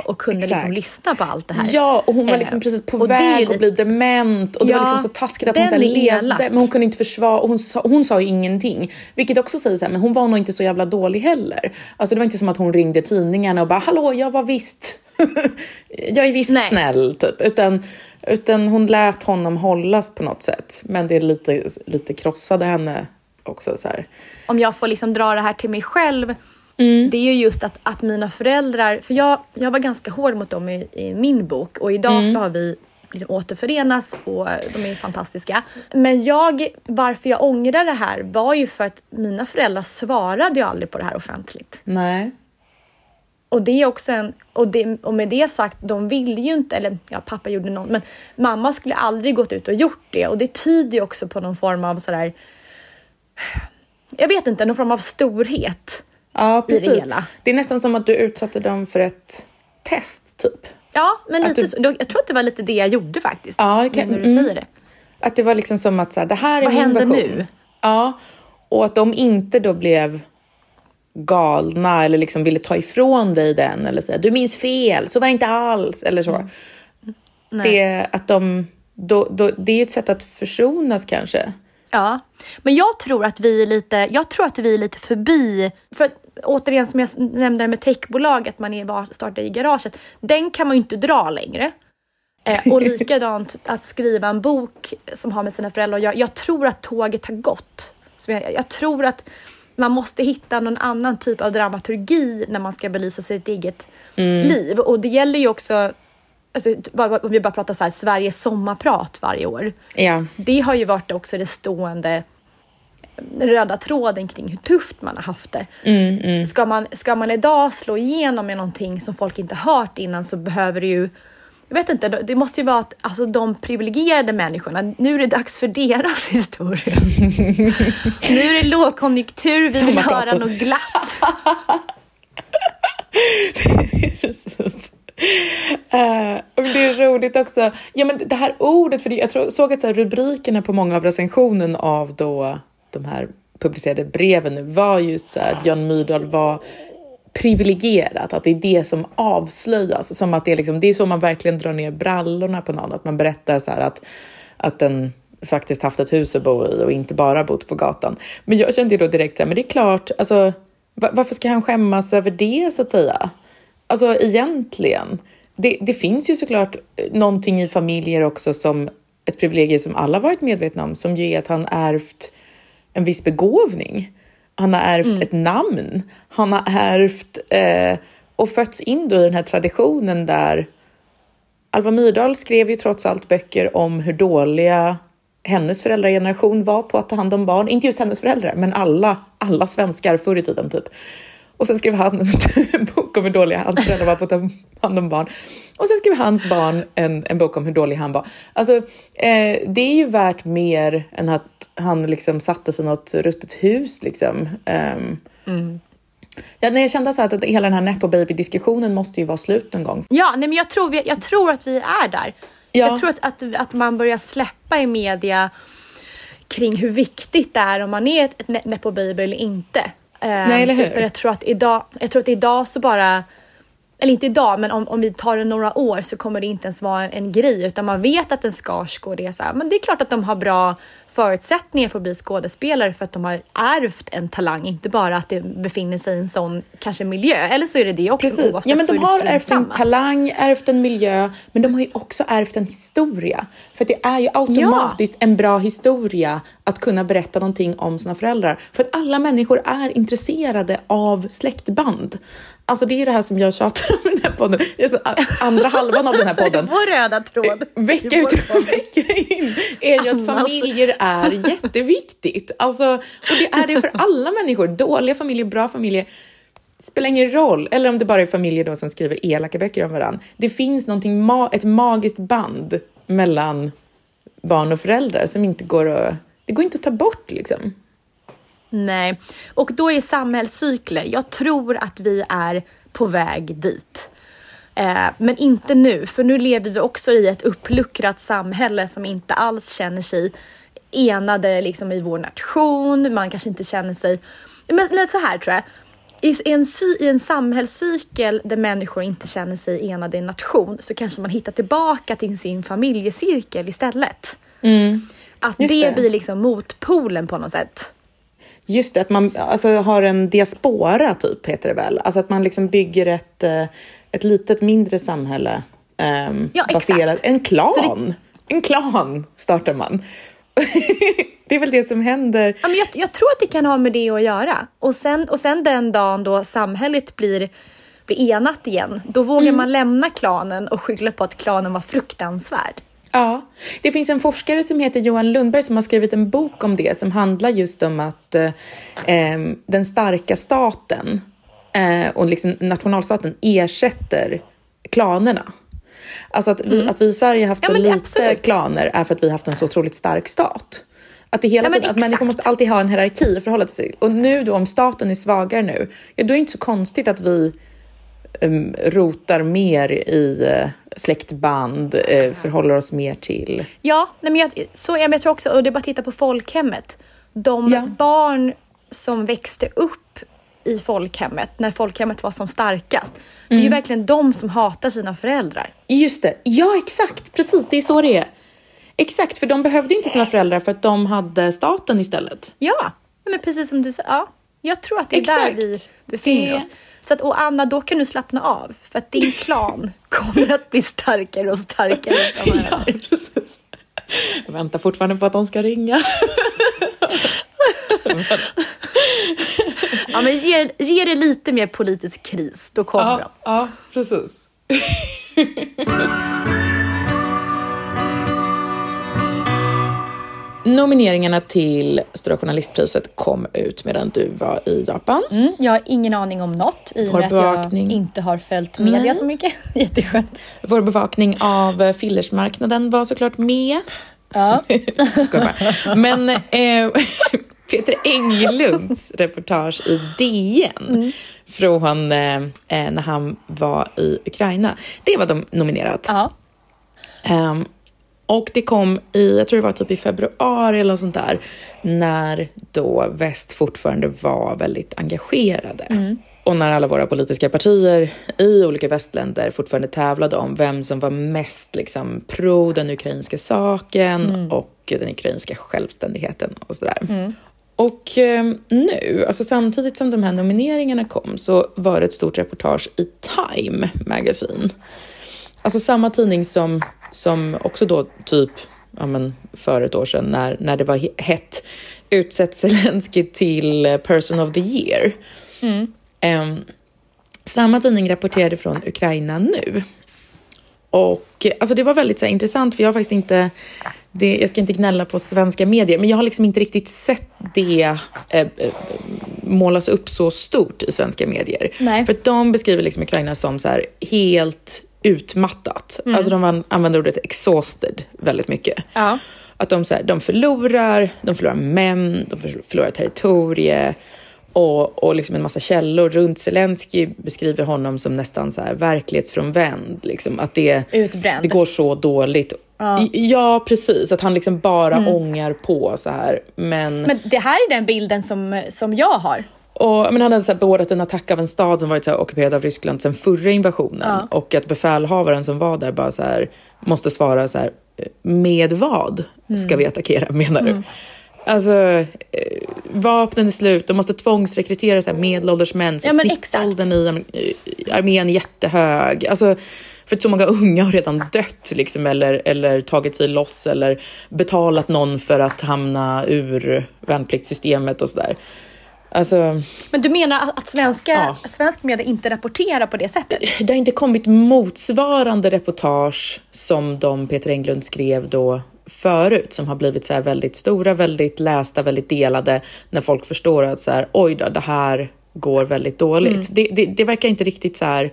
och kunde liksom lyssna på allt det här. Ja, och hon var liksom eh, precis på väg lite... att bli dement och det ja, var liksom så taskigt att hon så levde men hon kunde inte försvara och hon sa, hon sa ju ingenting. Vilket också säger så här, men hon var nog inte så jävla dålig heller. Alltså det var inte som att hon ringde tidningarna och bara hallå jag var visst jag är visst Nej. snäll typ. Utan, utan hon lät honom hållas på något sätt. Men det lite, lite krossade henne också. Så här. Om jag får liksom dra det här till mig själv. Mm. Det är ju just att, att mina föräldrar, för jag, jag var ganska hård mot dem i, i min bok och idag mm. så har vi liksom återförenas och de är fantastiska. Men jag, varför jag ångrar det här var ju för att mina föräldrar svarade ju aldrig på det här offentligt. Nej. Och det är också en, och, det, och med det sagt, de ville ju inte, eller ja, pappa gjorde något, men mamma skulle aldrig gått ut och gjort det och det tyder ju också på någon form av sådär, jag vet inte, någon form av storhet ja, precis. i det hela. Det är nästan som att du utsatte dem för ett test, typ. Ja, men lite du... så. Jag tror att det var lite det jag gjorde faktiskt. Ja, kan... när du mm. säger det. Att det var liksom som att så här, det här är Vad händer version. nu? Ja, och att de inte då blev galna eller liksom ville ta ifrån dig den eller säga du minns fel, så var det inte alls eller så. Mm. Det, att de, då, då, det är ett sätt att försonas kanske. Ja, men jag tror att vi är lite, jag tror att vi är lite förbi, för återigen som jag nämnde med techbolag, att man är startar i garaget, den kan man ju inte dra längre. Eh, och likadant att skriva en bok som har med sina föräldrar jag, jag tror att tåget har gått. Så jag, jag tror att man måste hitta någon annan typ av dramaturgi när man ska belysa sitt eget mm. liv. Och det gäller ju också Alltså, om vi bara pratar så här, Sveriges sommarprat varje år. Ja. Det har ju varit också det stående röda tråden kring hur tufft man har haft det. Mm, mm. Ska, man, ska man idag slå igenom med någonting som folk inte hört innan så behöver det ju jag vet inte, det måste ju vara att alltså, de privilegierade människorna, nu är det dags för deras historia. nu är det lågkonjunktur, vi vill höra något glatt. Uh, det är roligt också. Ja, men det här ordet, för jag tror, såg att så rubrikerna på många av recensionen av då de här publicerade breven nu var just så här, att Jan Myrdal var privilegierat, att det är det som avslöjas. Som att det är, liksom, det är så man verkligen drar ner brallorna på någon, att man berättar så här att, att den faktiskt haft ett hus att bo i och inte bara bott på gatan. Men jag kände ju då direkt så här, men det är klart, alltså, varför ska han skämmas över det så att säga? Alltså egentligen, det, det finns ju såklart eh, någonting i familjer också som ett privilegium som alla varit medvetna om, som ju är att han ärvt en viss begåvning. Han har ärvt mm. ett namn. Han har ärvt eh, och fötts in då i den här traditionen där Alva Myrdal skrev ju trots allt böcker om hur dåliga hennes föräldrageneration var på att ta hand om barn. Inte just hennes föräldrar, men alla, alla svenskar förr i tiden typ. Och sen skrev han en bok om hur dåliga hans föräldrar var på att ta hand om barn. Och sen skrev hans barn en, en bok om hur dålig han var. Alltså, eh, det är ju värt mer än att han liksom satte sig i något ruttet hus. Liksom. Um, mm. Ja, när jag kände så att hela den här Nepo Baby-diskussionen måste ju vara slut någon gång. Ja, nej, men jag tror, vi, jag tror att vi är där. Ja. Jag tror att, att, att man börjar släppa i media kring hur viktigt det är om man är ett, ett Nepo Baby eller inte. Nej, eller hur? Utan jag tror att idag, jag tror att idag så bara eller inte idag, men om, om vi tar det några år så kommer det inte ens vara en, grej utan man vet att en Skarsgård är så här, men det är klart att de har bra förutsättningar för att bli skådespelare för att de har ärvt en talang, inte bara att det befinner sig i en sån kanske miljö. Eller så är det det också. Precis. Ja, men de har ärvt en talang, ärvt en miljö, men de har ju också ärvt en historia. För det är ju automatiskt ja. en bra historia att kunna berätta någonting om sina föräldrar. För att alla människor är intresserade av släktband. Alltså det är det här som jag tjatar om i den här podden. Andra halvan av den här podden. Vår röda tråd. Vecka ut och vecka in är ju att familjer är jätteviktigt. Alltså, och det är det för alla människor. Dåliga familjer, bra familjer. Spelar ingen roll. Eller om det bara är familjer då som skriver elaka böcker om varandra. Det finns någonting, ma ett magiskt band mellan barn och föräldrar som inte går att, det går inte att ta bort liksom. Nej, och då är samhällscykler. Jag tror att vi är på väg dit. Eh, men inte nu, för nu lever vi också i ett uppluckrat samhälle som inte alls känner sig enade liksom, i vår nation. Man kanske inte känner sig... Men så här tror jag. I en, I en samhällscykel där människor inte känner sig enade i en nation så kanske man hittar tillbaka till sin familjecirkel istället. Mm. Att det, det, blir liksom motpolen på något sätt. Just det, att man alltså, har en diaspora typ heter det väl. Alltså att man liksom bygger ett, eh, ett litet mindre samhälle. Um, ja, baserat, exakt. En klan! Det... En klan startar man. det är väl det som händer. Ja, men jag, jag, tror att det kan ha med det att göra. Och sen, och sen den dagen då samhället blir, blir enat igen, då vågar mm. man lämna klanen och skylla på att klanen var fruktansvärd. Ja, det finns en forskare som heter Johan Lundberg som har skrivit en bok om det som handlar just om att eh, den starka staten eh, och liksom nationalstaten ersätter klanerna. Alltså att vi, mm. att vi i Sverige haft så lite absolut. klaner är för att vi haft en så otroligt stark stat. Att, det hela ja, tiden, att människor måste alltid ha en hierarki att förhålla sig Och nu då om staten är svagare nu, ja, då är det inte så konstigt att vi rotar mer i uh, släktband, uh, förhåller oss mer till... Ja, nej, men jag, så, ja, men jag tror också, och det är bara att titta på folkhemmet. De ja. barn som växte upp i folkhemmet, när folkhemmet var som starkast. Mm. Det är ju mm. verkligen de som hatar sina föräldrar. Just det, ja exakt, precis, det är så det är. Exakt, för de behövde inte sina föräldrar för att de hade staten istället. Ja, men precis som du sa. Ja, jag tror att det är exakt. där vi befinner det... oss. Så att, och Anna, då kan du slappna av för att din klan kommer att bli starkare och starkare framöver. Ja, precis. Jag väntar fortfarande på att de ska ringa. ja, men ge, ge det lite mer politisk kris, då kommer ja, de. Ja, precis. Nomineringarna till Stora Journalistpriset kom ut medan du var i Japan. Mm, jag har ingen aning om något i och med att jag inte har följt media Nej. så mycket. Jätteskönt. Vår bevakning av fillersmarknaden var såklart med. Ja. Men eh, Peter Englunds reportage i DN mm. från eh, eh, när han var i Ukraina, det var de nominerat. Ja. Um, och det kom i, jag tror det var typ i februari eller något sånt där, när då väst fortfarande var väldigt engagerade. Mm. Och när alla våra politiska partier i olika västländer fortfarande tävlade om vem som var mest liksom, pro den ukrainska saken mm. och den ukrainska självständigheten och sådär. Mm. Och eh, nu, alltså samtidigt som de här nomineringarna kom, så var det ett stort reportage i Time Magazine. Alltså samma tidning som, som också då typ ja, men för ett år sedan när, när det var hett utsett Zelensky till Person of the Year. Mm. Um, samma tidning rapporterade från Ukraina nu. Och alltså det var väldigt så här, intressant för jag har faktiskt inte, det, jag ska inte gnälla på svenska medier, men jag har liksom inte riktigt sett det eh, eh målas upp så stort i svenska medier. Nej. För de beskriver liksom Ukraina som så här, helt utmattat. Mm. Alltså de använder ordet exhausted väldigt mycket. Ja. Att de, så här, de förlorar, de förlorar män, de förlorar territorie och, och liksom en massa källor runt Zelensky beskriver honom som nästan så här verklighetsfrånvänd. Liksom, att det, Utbränd. det går så dåligt. Ja. ja, precis. Att han liksom bara mm. ångar på så här. Men, men det här är den bilden som, som jag har. Och, men han hade så här beordrat en attack av en stad som varit så ockuperad av Ryssland sedan förra invasionen. Ja. Och att befälhavaren som var där bara så här måste svara så här med vad ska mm. vi attackera menar du? Mm. Alltså, eh, vapnen är slut, de måste tvångsrekrytera så här medelålders män. Så ja, snittåldern i armén är jättehög. Alltså, för så många unga har redan dött liksom, eller, eller tagit sig loss eller betalat någon för att hamna ur värnpliktssystemet och sådär. Alltså, Men du menar att svenska, ja. svensk media inte rapporterar på det sättet? Det har inte kommit motsvarande reportage som de Peter Englund skrev då förut som har blivit så väldigt stora, väldigt lästa, väldigt delade när folk förstår att så här, oj då, det här går väldigt dåligt. Mm. Det, det, det, verkar inte riktigt så här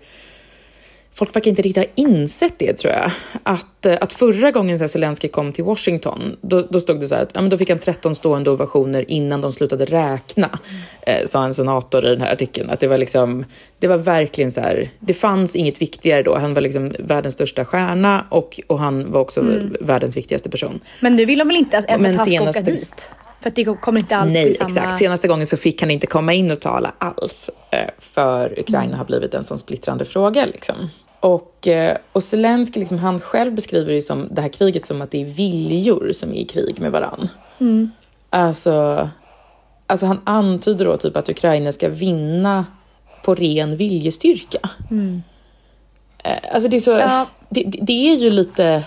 folk verkar inte riktigt ha insett det tror jag. Att, eh, att förra gången så Zelensky kom till Washington, då, då stod det så här att ja, men då fick han 13 stående ovationer innan de slutade räkna, eh, sa en senator i den här artikeln. Att det var liksom, det var verkligen så här, det fanns inget viktigare då. Han var liksom världens största stjärna och, och han var också mm. världens viktigaste person. Men nu vill de väl inte ens att han ska åka dit? För att det kommer inte alls Nej, bli samma... exakt. Senaste gången så fick han inte komma in och tala alls. Eh, för Ukraina mm. har blivit en sån splittrande fråga. Liksom. Och, eh, och Zelensky, liksom, han själv beskriver det som det här kriget som att det är viljor som är i krig med varann. Mm. Alltså, alltså han antyder då typ att Ukraina ska vinna på ren viljestyrka. Mm. Eh, alltså det är så, ja. det, det är ju lite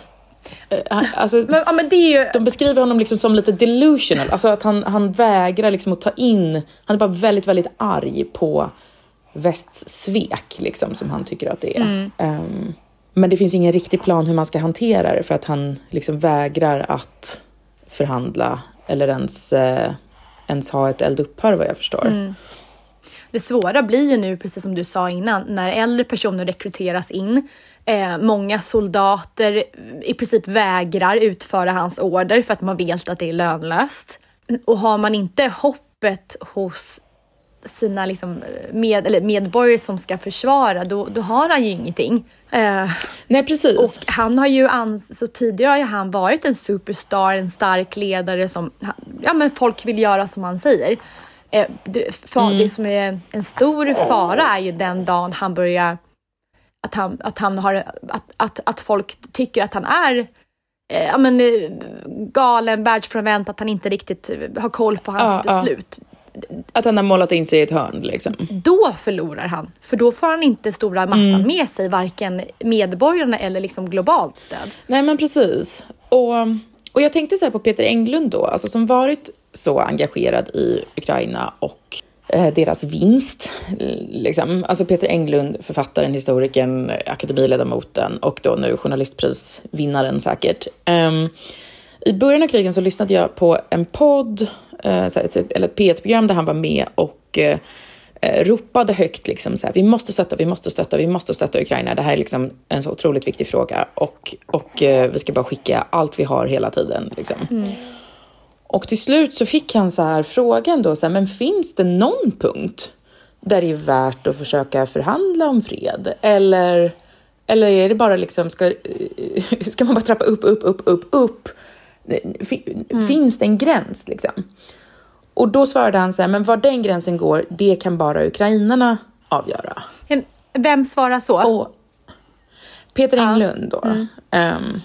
Eh, alltså, men, ja, men det är ju... De beskriver honom liksom som lite delusional, alltså att han, han vägrar liksom att ta in, han är bara väldigt, väldigt arg på västs svek liksom, som han tycker att det är. Mm. Um, men det finns ingen riktig plan hur man ska hantera det för att han liksom vägrar att förhandla eller ens, eh, ens ha ett eldupphör vad jag förstår. Mm. Det svåra blir ju nu, precis som du sa innan, när äldre personer rekryteras in. Eh, många soldater i princip vägrar utföra hans order för att man vet att det är lönlöst. Och har man inte hoppet hos sina liksom med, eller medborgare som ska försvara, då, då har han ju ingenting. Eh, Nej, precis. Och han har ju ans så tidigare har ju han varit en superstar, en stark ledare som ja, men folk vill göra som han säger. Eh, det, för, mm. det som är en stor fara är ju den dagen han börjar, att han, att han har, att, att, att folk tycker att han är eh, ja, men, eh, galen, världsfrånvänt, att han inte riktigt har koll på hans ja, beslut. Ja. Att han har målat in sig i ett hörn liksom. Då förlorar han, för då får han inte stora massan mm. med sig, varken medborgarna eller liksom globalt stöd. Nej men precis. Och, och jag tänkte så på Peter Englund då, alltså som varit så engagerad i Ukraina och eh, deras vinst. Liksom. Alltså Peter Englund, författaren, historikern, akademiledamoten och då nu journalistprisvinnaren säkert. Um, I början av krigen så lyssnade jag på en podd, eller ett P1-program där han var med och uh, ropade högt liksom så här, vi måste stötta, vi måste stötta, vi måste stötta Ukraina. Det här är liksom en så otroligt viktig fråga och, och vi ska bara skicka allt vi har hela tiden. Liksom. Mm. Och till slut så fick han så här frågan då, så här, men finns det någon punkt där det är värt att försöka förhandla om fred? Eller, eller är det bara liksom, ska, ska man bara trappa upp, upp, upp, upp, upp? Mm. Finns det en gräns liksom? Och då svarade han så här, men var den gränsen går, det kan bara ukrainarna avgöra. Vem svarar så? Och Peter Englund då. Mm. Um,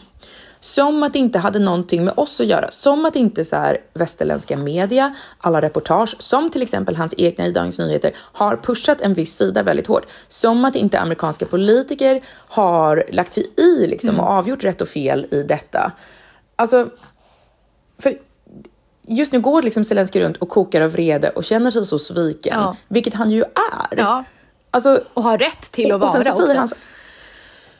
som att det inte hade någonting med oss att göra. Som att inte så här västerländska media, alla reportage, som till exempel hans egna i Dagens Nyheter, har pushat en viss sida väldigt hårt. Som att inte amerikanska politiker har lagt sig i liksom, mm. och avgjort rätt och fel i detta. Alltså, för just nu går liksom Zelenskyj runt och kokar av vrede och känner sig så sviken, ja. vilket han ju är. Ja. Alltså, och har rätt till att vara också. Hans,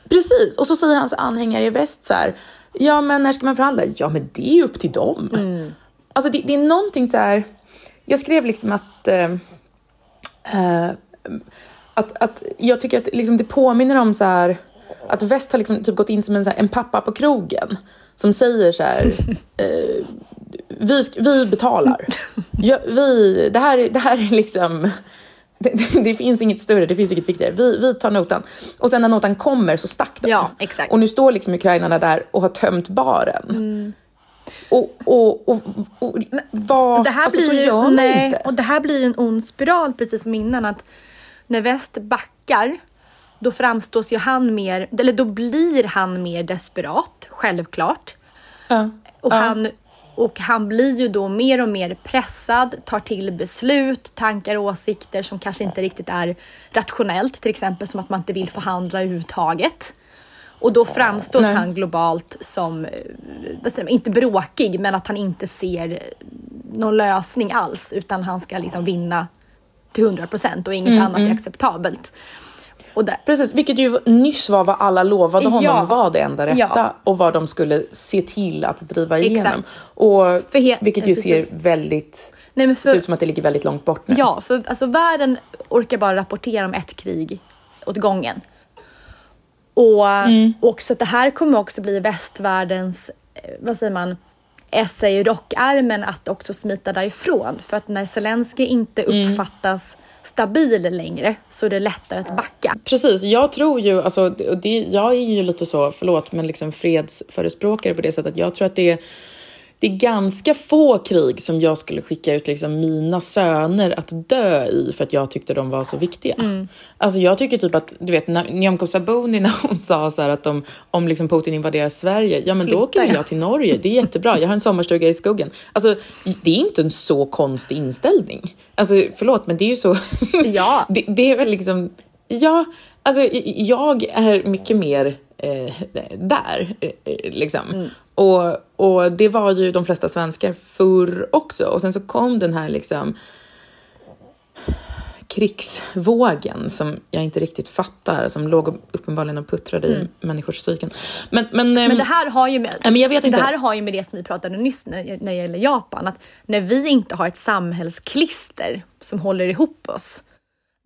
precis, och så säger hans anhängare i väst så här, Ja, men när ska man förhandla? Ja, men det är upp till dem. Mm. Alltså det, det, är någonting så här. Jag skrev liksom att, äh, att, att jag tycker att liksom det påminner om så här att väst har liksom typ gått in som en, så här, en pappa på krogen som säger så här, äh, vi, vi betalar. Ja, vi, det, här, det här är liksom det, det, finns inget större, det finns inget viktigare. Vi, vi tar notan. Och sen när notan kommer så stack den. Ja, exakt. Och nu står liksom ukrainarna där och har tömt baren. Mm. Och, och, och, och vad, det här alltså, blir, så gör man nej, inte. Och det här blir en ond spiral, precis som innan. Att när väst backar, då framstås ju han mer, eller då blir han mer desperat, självklart. Ja, och ja. han och han blir ju då mer och mer pressad, tar till beslut, tankar och åsikter som kanske inte riktigt är rationellt, till exempel som att man inte vill förhandla överhuvudtaget. Och då framstås Nej. han globalt som, eh, inte bråkig, men att han inte ser någon lösning alls, utan han ska liksom vinna till 100 procent och inget mm, annat är mm. Acceptabelt. Där, Precis, vilket ju nyss var vad alla lovade honom ja, var det enda rätta ja. och vad de skulle se till att driva igenom. Exakt. Och vilket ju precis. ser väldigt, Nej, för, ser ut som att det ligger väldigt långt bort nu. Ja, för alltså världen orkar bara rapportera om ett krig åt gången. Och mm. också att det här kommer också bli västvärldens, eh, vad säger man, essa i rockärmen att också smita därifrån. För att när Zelensky inte mm. uppfattas mm. stabil längre så är det lättare att backa. Precis, jag tror ju, alltså, det, jag är ju lite så, förlåt, men liksom fredsförespråkare på det sättet. Jag tror att det är det är ganska få krig som jag skulle skicka ut liksom mina söner att dö i för att jag tyckte de var så viktiga. Mm. Alltså jag tycker typ att, du vet, Nyamko Sabuni när hon sa så att om, om liksom Putin invaderar Sverige, ja men Flytta, då åker jag ja. till Norge, det är jättebra, jag har en sommarstuga i skogen. Alltså det är inte en så konstig inställning. Alltså förlåt, men det är ju så. Ja. det, det är väl liksom, ja, alltså jag är mycket mer eh, där. Eh, liksom. Mm. Och, och det var ju de flesta svenskar förr också. Och sen så kom den här liksom krigsvågen som jag inte riktigt fattar, som låg uppenbarligen och puttrade mm. i människors psyken. Men, men, men ehm, det här har ju med, men jag vet inte. Det här har ju med det som vi pratade nyss när, när det gäller Japan, att när vi inte har ett samhällsklister som håller ihop oss,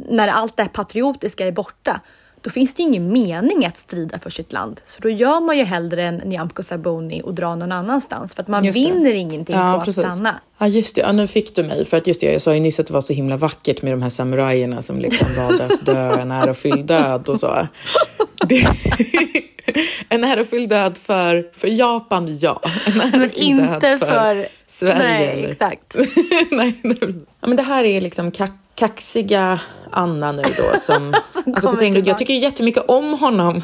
när allt det här patriotiska är borta, då finns det ju ingen mening att strida för sitt land. Så då gör man ju hellre en Nyamko Sabuni och drar någon annanstans för att man vinner ingenting ja, på precis. att stanna. Ja just det, ja, nu fick du mig. För att just det, jag sa ju nyss att det var så himla vackert med de här samurajerna som liksom valde att dö en ärofylld död och så. Det, en ärofylld död för, för Japan, ja. En men inte för, för Sverige. Nej, exakt. nej, nej. Ja, men det här är liksom kack kaxiga Anna nu då som, som alltså Peter jag tycker jättemycket om honom.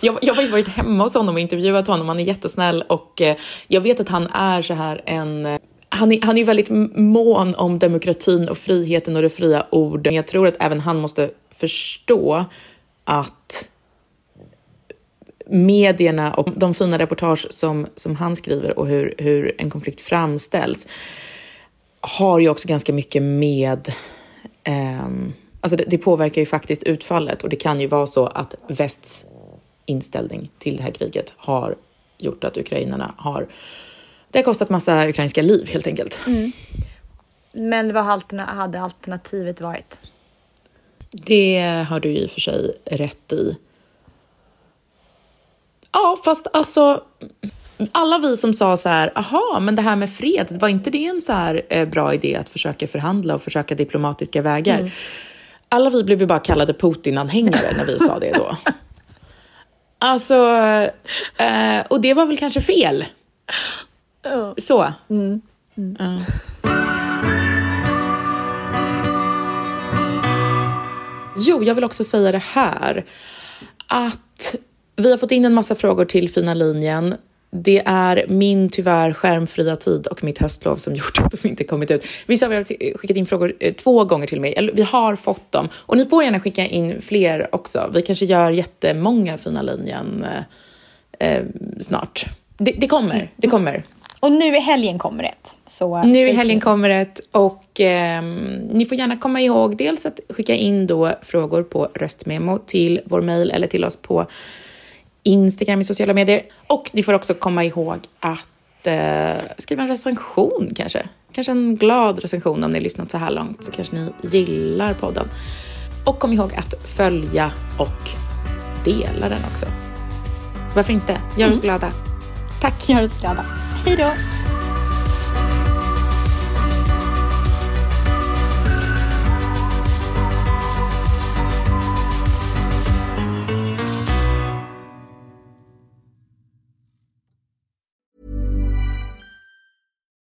jag, jag har faktiskt varit hemma hos honom och intervjuat honom. Han är jättesnäll och eh, jag vet att han är så här en eh, han är, han är väldigt mån om demokratin och friheten och det fria ordet. Men jag tror att även han måste förstå att medierna och de fina reportage som, som han skriver och hur, hur en konflikt framställs har ju också ganska mycket med Um, alltså det, det, påverkar ju faktiskt utfallet och det kan ju vara så att västs inställning till det här kriget har gjort att ukrainarna har... Det har kostat massa ukrainska liv helt enkelt. Mm. Men vad hade alternativet varit? Det har du i och för sig rätt i. Ja, fast alltså alla vi som sa så här, aha, men det här med fred, var inte det en så här eh, bra idé att försöka förhandla och försöka diplomatiska vägar? Mm. Alla vi blev ju bara kallade Putin-anhängare när vi sa det då. Alltså, eh, och det var väl kanske fel. Oh. Så. Mm. Mm. Uh. Jo, jag vill också säga det här att vi har fått in en massa frågor till fina linjen det är min tyvärr skärmfria tid och mitt höstlov som gjort att de inte kommit ut. Vissa har skickat in frågor eh, två gånger till mig, eller vi har fått dem. Och ni får gärna skicka in fler också. Vi kanske gör jättemånga fina linjen eh, eh snart. Det, det, kommer, det kommer. Och nu i helgen kommer ett. Så nu i helgen kommer ett och eh, ni får gärna komma ihåg dels att skicka in då frågor på röstmemo till vår mejl eller till oss på Instagram i sociala medier. Och ni får också komma ihåg att eh, skriva en recension kanske. Kanske en glad recension om ni har lyssnat så här långt så kanske ni gillar podden. Och kom ihåg att följa och dela den också. Varför inte? Gör oss mm. glada. Tack. Gör oss glada. Hej då.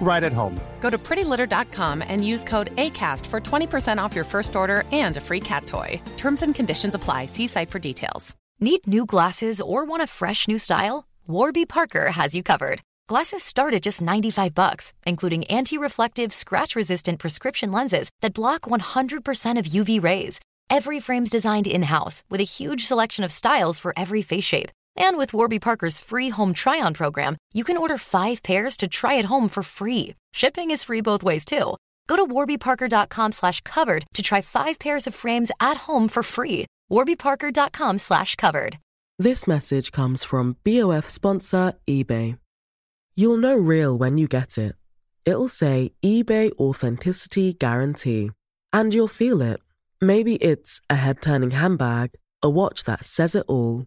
right at home. Go to prettylitter.com and use code ACAST for 20% off your first order and a free cat toy. Terms and conditions apply. See site for details. Need new glasses or want a fresh new style? Warby Parker has you covered. Glasses start at just 95 bucks, including anti-reflective, scratch-resistant prescription lenses that block 100% of UV rays. Every frame's designed in-house with a huge selection of styles for every face shape. And with Warby Parker's free home try-on program, you can order five pairs to try at home for free. Shipping is free both ways too. Go to warbyparker.com slash covered to try five pairs of frames at home for free. warbyparker.com slash covered. This message comes from BOF sponsor eBay. You'll know real when you get it. It'll say eBay Authenticity Guarantee. And you'll feel it. Maybe it's a head turning handbag, a watch that says it all,